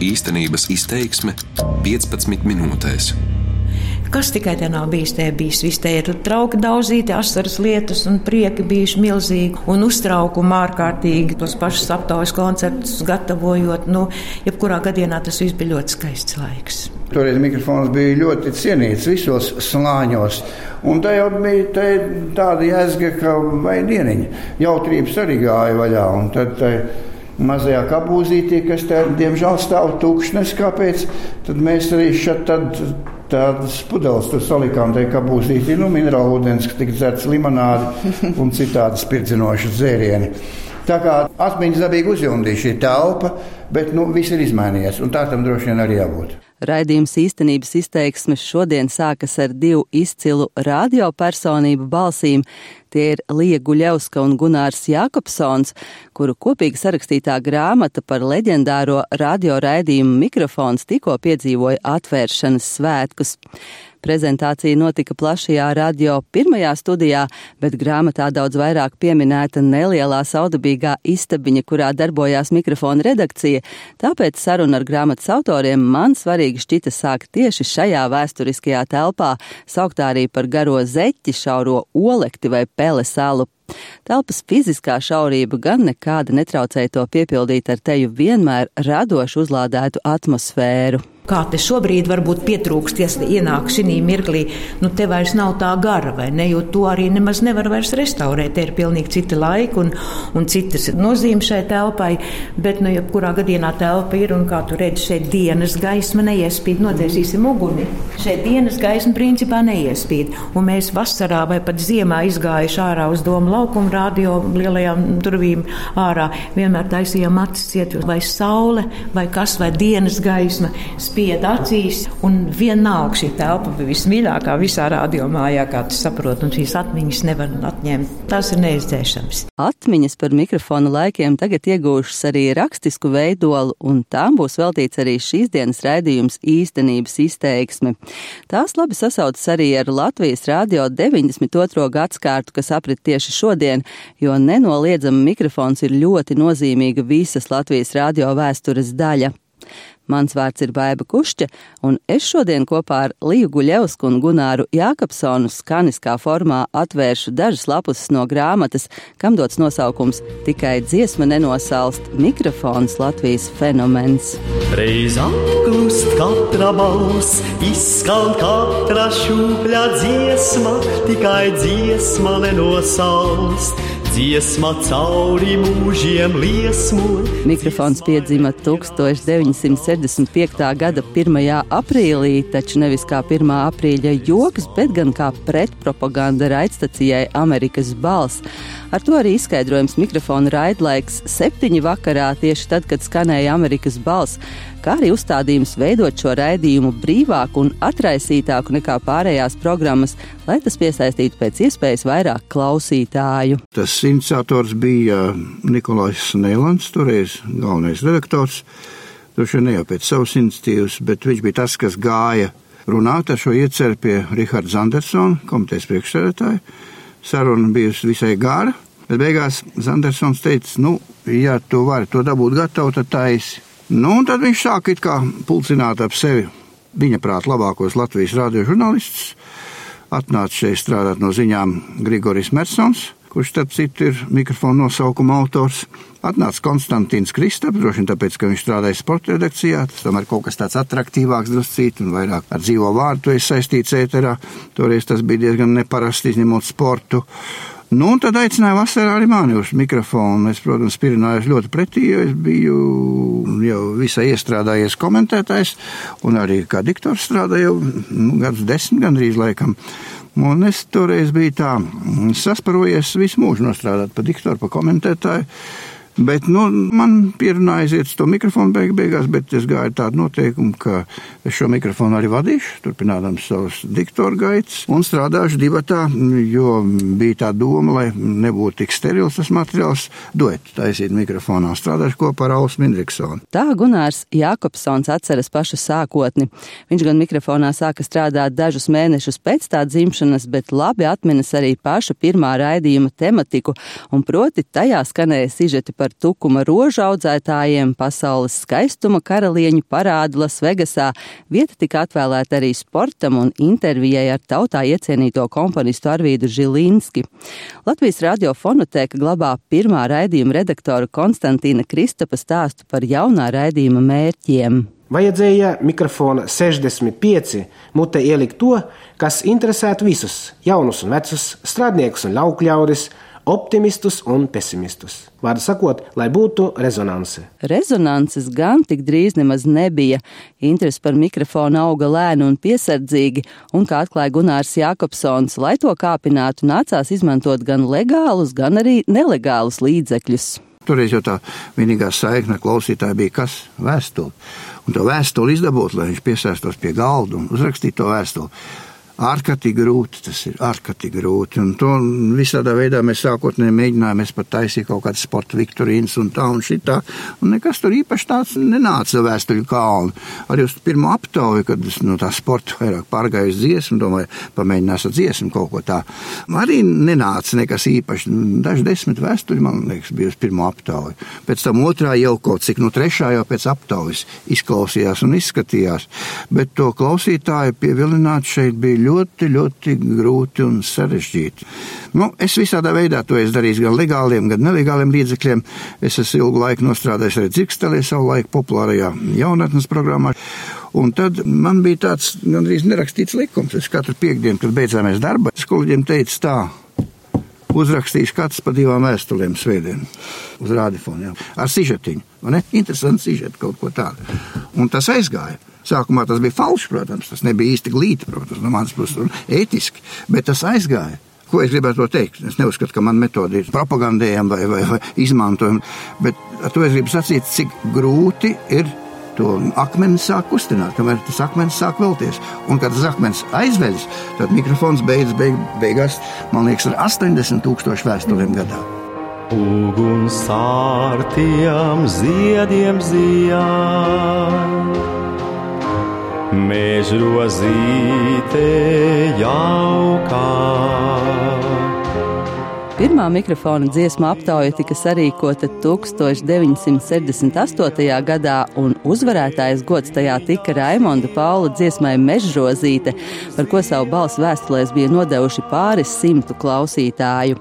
Īstenības izteiksme 15 minūtēs. Kas tikai te nav bijis, te bijis. Viss te ir trauki daudzīti, asaras lietas un prieki bijuši milzīgi un uztraukumi ārkārtīgi. Tos pašus aptaujas koncertus gatavojot, nu, jebkurā gadienā tas viss bija ļoti skaists laiks. Toreiz mikrofons bija ļoti cienīts visos slāņos. Un tā jau bija tā, tāda jēga, ka vai dieniņa jautrības arī gāja vaļā. Un tad, tā, mazajā kabūzītī, kas te diemžēl stāv tukšs, neskāpēc, tad mēs arī šeit tad tādas pudeles tur salikām, tā kā būsītī, nu, minerālu ūdens, kas tika dzerts limonādi un citādi spirdzinoši dzērieni. Tā kā atmiņas dabīgi uzjundīja šī telpa, bet nu, viss ir izmainījies, un tā tam droši vien arī jābūt. Raidījums īstenības izteiksmes šodien sākas ar divu izcilu radiopersonību balsīm. Tie ir Lija Guļevska un Gunārs Jākopsons, kuru kopīgi sarakstītā grāmata par leģendāro radioraidījumu mikrofons tikko piedzīvoja atvēršanas svētkus. Prezentācija notika plašajā radio pirmajā studijā, bet grāmatā daudz vairāk pieminēta nelielā saudabīgā istabiņa, kurā darbojās mikrofona redakcija, tāpēc saruna ar grāmatas autoriem man svarīgi šķita sākt tieši šajā vēsturiskajā telpā, sauktā arī par garo zeķi, šauro olekti vai pele salu. Telpas fiziskā šaurība gan nekāda netraucēja to piepildīt ar teju vienmēr radoši uzlādētu atmosfēru kā te šobrīd varbūt pietrūkst, ja ienāk šī mirklī, nu te vairs nav tā gara, vai ne, jo to arī nemaz nevar vairs restaurēt. Te ir pilnīgi cita laika un, un citas nozīme šai telpai, bet, nu, jebkurā gadienā telpa ir, un kā tu redzi, šeit dienas gaisma neiespīd, nodēsīsim uguni. Šeit dienas gaisma principā neiespīd, un mēs vasarā vai pat ziemā izgājuši ārā uz domu laukumu radio lielajām durvīm ārā, vienmēr taisījām acis ciet, vai saule, vai kas, vai dienas gaisma. Spīd spied acīs, un vienalga šī telpa bija vismīļākā visā radiomājā, kā tu saproti, un šīs atmiņas nevar atņemt. Tas ir neizdzēšams. Atmiņas par mikrofonu laikiem tagad iegūšas arī rakstisku veidolu, un tām būs veltīts arī šīs dienas raidījums īstenības izteiksme. Tās labi sasaucas arī ar Latvijas radio 92. gadskārtu, kas aprit tieši šodien, jo nenoliedzami mikrofons ir ļoti nozīmīga visas Latvijas radio vēstures daļa. Mans vārds ir Baiba Kušķa, un es šodien kopā ar Līju Guļevsku un Gunāru Jākapsonu skaniskā formā atvēršu dažas lapus no grāmatas, kam dots nosaukums Tikai dziesma nenosalst mikrofons Latvijas fenomens. Reiz apklust katra balss, izskan katra šūpļa dziesma, tikai dziesma nenosalst dziesma cauri mūžiem liesmo. Mikrofons piedzima 1965. gada 1. aprīlī, taču nevis kā 1. aprīļa joks, bet gan kā pretpropaganda raidstacijai Amerikas balss. Ar to arī izskaidrojums mikrofona raidlaiks septiņi vakarā, tieši tad, kad skanēja Amerikas balss kā arī uzstādījums veidot šo raidījumu brīvāku un atraisītāku nekā pārējās programmas, lai tas piesaistītu pēc iespējas vairāk klausītāju. Tas iniciators bija Nikolais Nēlans, toreiz galvenais redaktors. Vien ne jau pēc savas iniciatīvas, bet viņš bija tas, kas gāja runāt ar šo ieceru pie Riharda Zandersona, komitejas priekšsēdētāja. Saruna bijusi visai gara, bet beigās Zandersons teica, nu, ja tu vari to dabūt gatavu, tad taisi. Nu, un tad viņš sāk it kā pulcināt ap sevi viņa prāt labākos Latvijas radio žurnālistus. Atnāca šeit strādāt no ziņām Grigoris Mersons, kurš, starp citu, ir mikrofona nosaukuma autors. Atnāca Konstantīns Kristaps, droši vien tāpēc, ka viņš strādāja sporta redakcijā. Tas tomēr kaut kas tāds attraktīvāks, druscīt, un vairāk ar dzīvo vārdu ir saistīts ēterā. Toreiz tas bija diezgan neparasti, izņemot sportu. Nu, un tad aicināja vasarā arī mani uz mikrofonu. Es, protams, pirināju ļoti pretī, jo es biju jau visai iestrādājies komentētājs, un arī kā diktors strādāju nu, gadus desmit gandrīz laikam. Un es toreiz biju tā sasparojies visu mūžu nostrādāt par diktoru, par komentētāju. Bet nu, man pierunāja aiziet uz to mikrofonu beig beigās, bet es gāju tādu noteikumu, ka es šo mikrofonu arī vadīšu, turpinādams savus diktoru gaitas un strādāšu divatā, jo bija tā doma, lai nebūtu tik sterils tas materiāls, duetu taisīt mikrofonā, strādāšu kopā ar Ausu Mindriksonu. Tā Gunārs Jākopsons atceras pašu sākotni. Viņš gan mikrofonā sāka strādāt dažus mēnešus pēc tā dzimšanas, bet labi atminas arī paša pirmā raidījuma tematiku, un proti tajā skanēja sižeti par par tukuma rožu audzētājiem, pasaules skaistuma karalieņu parādu Lasvegasā. Vieta tika atvēlēta arī sportam un intervijai ar tautā iecienīto komponistu Arvīdu Žilinski. Latvijas radiofonotēka glabā pirmā raidījuma redaktora Konstantīna Kristapa stāstu par jaunā raidījuma mērķiem. Vajadzēja mikrofona 65 mutē ielikt to, kas interesētu visus - jaunus un vecus, strādniekus un laukļaudis, optimistus un pesimistus. Vārdu sakot, lai būtu rezonance. Rezonances gan tik drīz nemaz nebija. Interesi par mikrofonu auga lēni un piesardzīgi, un, kā atklāja Gunārs Jākopsons, lai to kāpinātu, nācās izmantot gan legālus, gan arī nelegālus līdzekļus. Toreiz jau tā vienīgā saikne klausītāja bija kas? Vēstule. Un to vēstuli izdabūt, lai viņš piesēstos pie galda un uzrakstītu to vēstuli ārkārtīgi grūti. Tas ir ārkārtīgi grūti. Un to visādā veidā mēs sākotnēji mēģinājām. Es pat taisīju kaut kādas sporta viktorīnas un tā un šitā. Un nekas tur īpaši tāds nenāca vēstuļu kalnu. Arī uz pirmo aptauju, kad es no tā sporta vairāk pārgāju uz dziesmu, domāju, pamēģināšu dziesmu kaut ko tā. Arī nenāca nekas īpaši. Daži desmit vēstuļi, man liekas, bija uz pirmo aptauju. Pēc tam otrā jau kaut cik, no trešā jau pēc aptaujas izklausījās un izskatījās. Bet to klausītāju pievilināt šeit bija ļoti ļoti, ļoti grūti un sarežģīti. Nu, es visādā veidā to esmu darījis, gan legāliem, gan nelegāliem līdzekļiem. Es esmu ilgu laiku nostrādājis arī dzirkstelē savu laiku populārajā jaunatnes programmā. Un tad man bija tāds gandrīz nerakstīts likums. Es katru piekdienu, kad beidzāmies darba, skolēģiem teicu tā. Uzrakstīšu katrs pa divām vēstulēm svētdien uz rādīfonu, ar sižetiņu. Interesanti sižeti, kaut ko tādu. Un tas aizgāja. Sākumā tas bija falšs, protams, tas nebija īsti glīti, protams, no manas puses, un ētiski, bet tas aizgāja. Ko es gribētu teikt? Es neuzskatu, ka man metode ir propagandējama vai, vai, vai izmantojama, bet ar to es gribu sacīt, cik grūti ir to akmeni sāk kustināt, kamēr tas akmens sāk vēlties. Un, kad tas akmens aizveļas, tad mikrofons beidzas beig, beigās, man liekas, ar 80 tūkstošu vēstulēm gadā. Uguns ar tiem ziediem zijā mežrozīte jaukā. Pirmā mikrofona dziesmu aptauja tika sarīkota 1968. gadā, un uzvarētājs gods tajā tika Raimonda Paula dziesmai Mežrozīte, par ko savu balsu vēstulēs bija nodevuši pāris simtu klausītāju.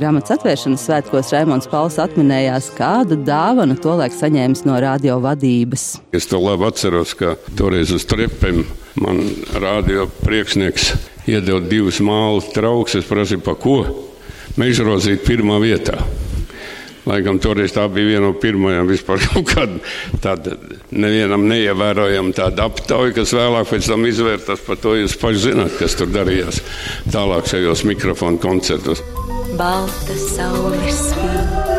Grāmatas atvēršanas svētkos Raimonds Pauls atminējās, kādu dāvanu tolaik saņēmis no radio vadības. Es to labi atceros, ka toreiz uz trepēm man radio priekšnieks iedeva divus mālu trauks, es prasīju, pa ko? Mežrozīt pirmā vietā. Laikam toreiz tā bija viena no pirmajām vispār kaut kāda tāda nevienam neievērojama tāda aptauja, kas vēlāk pēc tam izvērtās par to. Jūs paši zināt, kas tur darījās tālāk šajos mikrofonu koncertos. Balta saule spīd,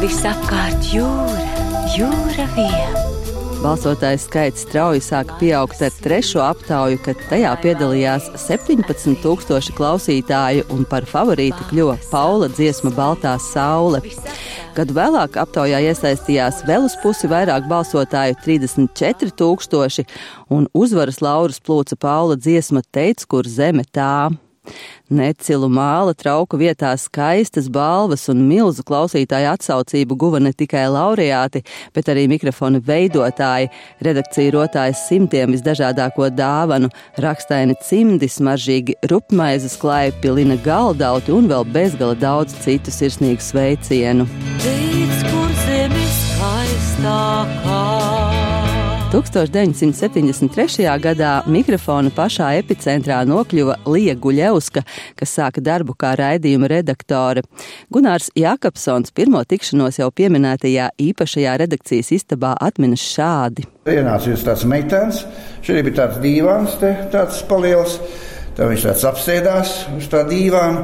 visapkārt jūra, jūra viena. Balsotāju skaits strauji sāka pieaugt ar trešo aptauju, kad tajā piedalījās 17,000 klausītāju, un par favorītu kļuva Paula dziesma Baltā saule. Gadu vēlāk aptaujā iesaistījās vēl uz pusi vairāk balsotāju - 34,000, un uzvaras laurus plūca Paula dziesma Teic, kur zeme tā. Necilu māla trauku vietā skaistas balvas un milzu klausītāju atsaucību guva ne tikai laureāti, bet arī mikrofonu veidotāji, redakcija rotājas simtiem visdažādāko dāvanu, rakstaini cimdi, smaržīgi rupmaizes klaipi, lina galdauti un vēl bezgala daudz citu sirsnīgu sveicienu. Tic, kur zemes skaistākā. 1973. gadā mikrofona pašā epicentrā nokļuva Lija Guļevska, kas sāka darbu kā raidījuma redaktore. Gunārs Jakobsons pirmo tikšanos jau pieminētajā īpašajā redakcijas istabā atminas šādi. Ienāca jūs tāds meitenes, šeit bija tāds dīvāns, te, tāds paliels, tā viņš tāds apsēdās uz tā dīvāna.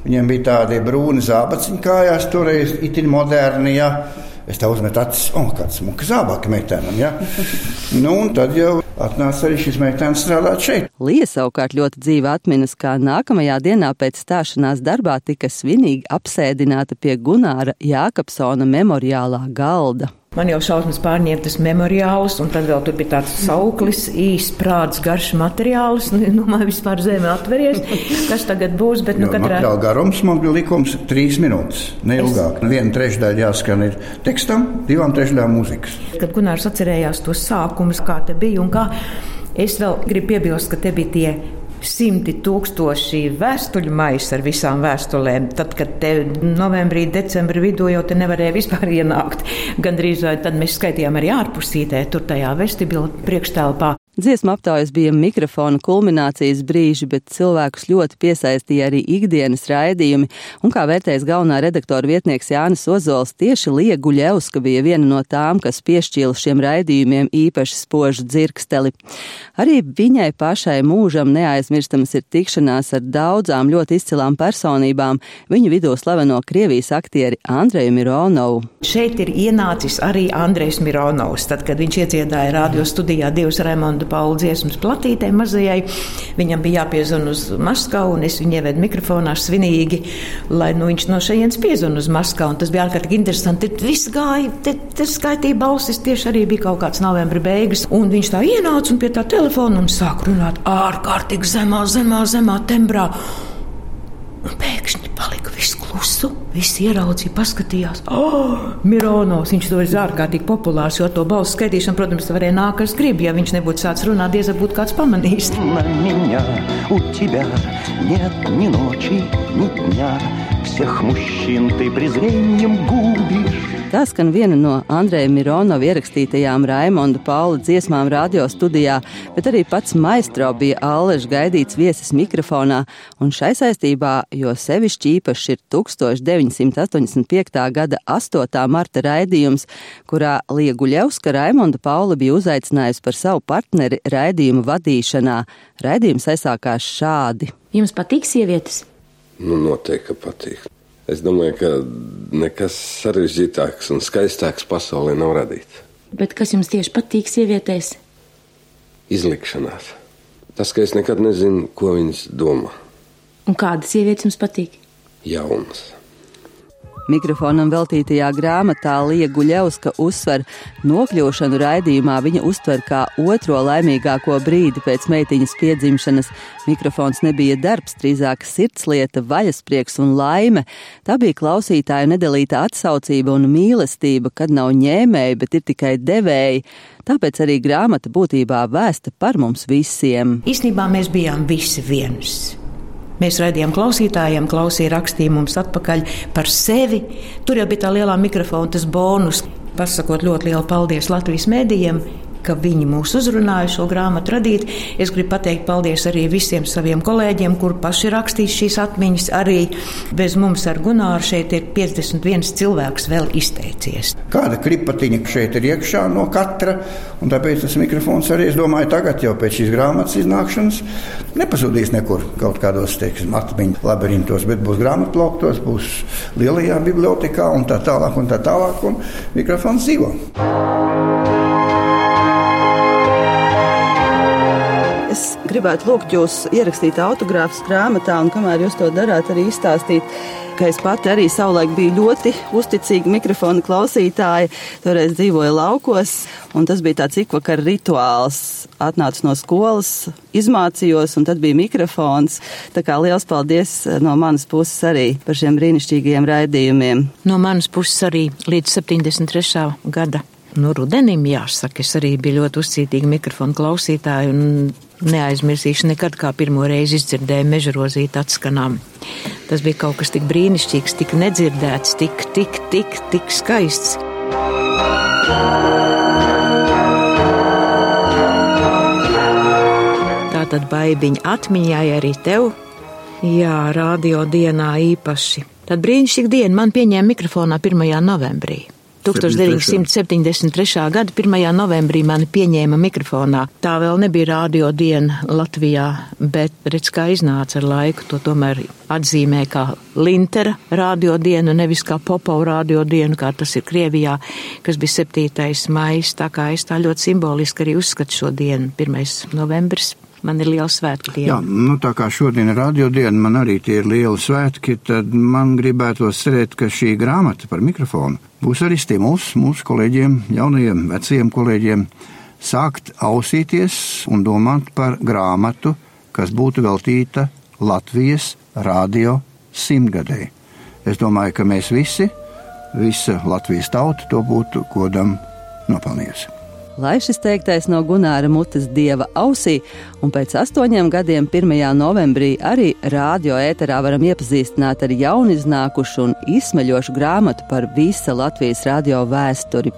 Viņam bija tādi brūni zābaciņi kājās, toreiz itin moderni. Ja. Es tā uzmetu acis, oh, kāds smuka zābaka meitenam. Ja? nu, un tad jau atnāca arī šis meitenes strādāt šeit. Lija savukārt ļoti dzīvi atminas, kā nākamajā dienā pēc stāšanās darbā tika svinīgi apsēdināta pie Gunāra Jākapsona memoriālā galda. Man jau šausmas pārņēma tas memoriāls, un tad vēl tur bija tāds sauklis, īsts prāts, garš materiāls. Nu, nu man vispār zeme atveries, kas tagad būs. Bet, nu, Jo katrā... Materiāla garums man bija likums trīs minūtes, neilgāk. Es... Viena trešdaļa jāskan ir tekstam, divām trešdaļām mūzikas. Kad Gunārs atcerējās tos sākumus, kā te bija un kā, es vēl gribu piebilst, ka te bija tie simti tūkstoši vēstuļu maisi ar visām vēstulēm. Tad, kad te novembrī, decembrī vidū jau te nevarēja vispār ienākt, gandrīz vai tad mēs skaitījām arī ārpusītē, tur tajā vestibila priekštelpā. Dziesmu aptaujas bija mikrofona kulminācijas brīži, bet cilvēkus ļoti piesaistīja arī ikdienas raidījumi, un kā vērtējas galvenā redaktora vietnieks Jānis Ozols, tieši Liegu Ļeuska bija viena no tām, kas piešķīla šiem raidījumiem īpaši spožu dzirksteli. Arī viņai pašai mūžam neaizmirstamas ir tikšanās ar daudzām ļoti izcilām personībām, viņu vidū slaveno Krievijas aktieri Andreju Mironovu. Šeit ir ienācis arī Andrejs Mironovs, tad, kad viņš iedziedāja radio studijā divas Raimonda Paula dziesmas platītē mazajai. Viņam bija jāpiezvan uz Maskavu, un es viņu ievedu mikrofonā svinīgi, lai nu, viņš no šejienes piezvan uz Maskavu. Tas bija ārkārtīgi interesanti. Tad viss gāja, te, te skaitīja balsis, tieši arī bija kaut kāds novembra beigas. Un viņš tā ienāca un pie tā telefona un sāk runāt ārkārtīgi zemā, zemā, zemā tembrā. Un pēkšņi klusu. Visi ieraudzīja, paskatījās. Oh, Mironovs, viņš to ir ārkārtīgi populārs, jo to balsu skaitīšanu, protams, varēja nākt, kas grib. Ja viņš nebūtu sācis runāt, diez vai būtu kāds pamanījis. На меня у тебя нет ни ночи, ни дня. Всех мужчин ты презрением губишь. Tā skan viena no Andreja Mironova ierakstītajām Raimonda Paula dziesmām radio studijā, bet arī pats maestro bija Āleša gaidīts viesis mikrofonā, un šai saistībā, jo sevišķi īpaši ir 1985. gada 8. marta raidījums, kurā Lieguļevska Raimonda Paula bija uzaicinājusi par savu partneri raidījumu vadīšanā. Raidījums aizsākās šādi. Jums patīk sievietes? Nu, noteikti, patīk. Es domāju, ka nekas sarežģītāks un skaistāks pasaulē nav radīts. Bet kas jums tieši patīk sievietēs? Izlikšanās. Tas, ka es nekad nezinu, ko viņas domā. Un kādas sievietes jums patīk? Jaunas. Mikrofonam veltītajā grāmatā Lija Guļevska uzsver nokļūšanu raidījumā viņa uztver kā otro laimīgāko brīdi pēc meitiņas piedzimšanas. Mikrofons nebija darbs, drīzāk sirdslieta, vaļasprieks un laime. Tā bija klausītāja nedalīta atsaucība un mīlestība, kad nav ņēmēji, bet ir tikai devēji. Tāpēc arī grāmata būtībā vēsta par mums visiem. Īsnībā mēs bijām visi viens. Mēs raidījām klausītājiem, klausīja rakstīja mums atpakaļ par sevi. Tur jau bija tā lielā mikrofona, tas bonus. Pasakot ļoti lielu paldies Latvijas mēdījiem, ka viņi mūs uzrunāja šo grāmatu radīt. Es gribu pateikt paldies arī visiem saviem kolēģiem, kur paši rakstīs šīs atmiņas. Arī bez mums ar Gunāru šeit ir 51 cilvēks vēl izteicies. Kāda kripatiņa šeit ir iekšā no katra, un tāpēc tas mikrofons arī, es domāju, tagad jau pēc šīs grāmatas iznākšanas nepazudīs nekur kaut kādos, teiksim, atmiņu labirintos, bet būs grāmatplauktos, būs lielajā bibliotekā un tā tālāk un tā tālāk, un mikrofons dzīvo. Es gribētu lūgt jūs ierakstīt autogrāfus grāmatā, un kamēr jūs to darāt, arī izstāstīt, ka es pati arī savulaik biju ļoti uzticīga mikrofona klausītāja. Toreiz dzīvoju laukos, un tas bija tāds ikvakar rituāls. Atnācu no skolas, izmācījos, un tad bija mikrofons. Tā kā liels paldies no manas puses arī par šiem brīnišķīgajiem raidījumiem. No manas puses arī līdz 73. gada. Nu, rudenim jāsaka, es arī biju ļoti uzcītīga mikrofona klausītāja un neaizmirsīšu nekad, kā pirmo reizi izdzirdēju mežrozīt atskanām. Tas bija kaut kas tik brīnišķīgs, tik nedzirdēts, tik, tik, tik, tik skaists. Tā tad baigiņa atmiņai arī tev. Jā, radio dienā īpaši. Tad brīnišķīga diena man pieņēma mikrofonā 1. novembrī. 1973. gada 1. novembrī mani pieņēma mikrofonā. Tā vēl nebija radio diena Latvijā, bet redz, kā iznāca ar laiku. To tomēr atzīmē kā Lintera radio dienu, nevis kā Popova radio dienu, kā tas ir Krievijā, kas bija 7. maijs. Tā kā es tā ļoti simboliski arī uzskatu šo dienu, 1. novembris. Man ir liela svētku diena. Jā, nu, tā kā šodien ir radio diena, man arī tie ir lieli svētki, tad man gribētos cerēt, ka šī grāmata par mikrofonu būs arī stimuls mūsu kolēģiem, jaunajiem, vecajiem kolēģiem, sākt ausīties un domāt par grāmatu, kas būtu veltīta Latvijas radio simtgadēji. Es domāju, ka mēs visi, visa Latvijas tauta to būtu godam nopelnījusi. Lai šis teiktais no Gunāra mutes dieva ausī, un pēc astoņiem gadiem, 1. novembrī, arī rādio ēterā varam iepazīstināt ar jauniznākušu un izsmeļošu grāmatu par visa Latvijas radio vēsturi.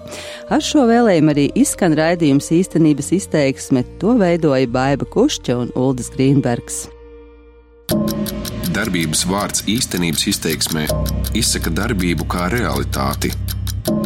Ar šo vēlējumu arī izskan raidījums īstenības izteiksme, to veidoja Baiva Kušķa un Uldis Grīnbergs. Darbības vārds īstenības izteiksmē izsaka darbību kā realitāti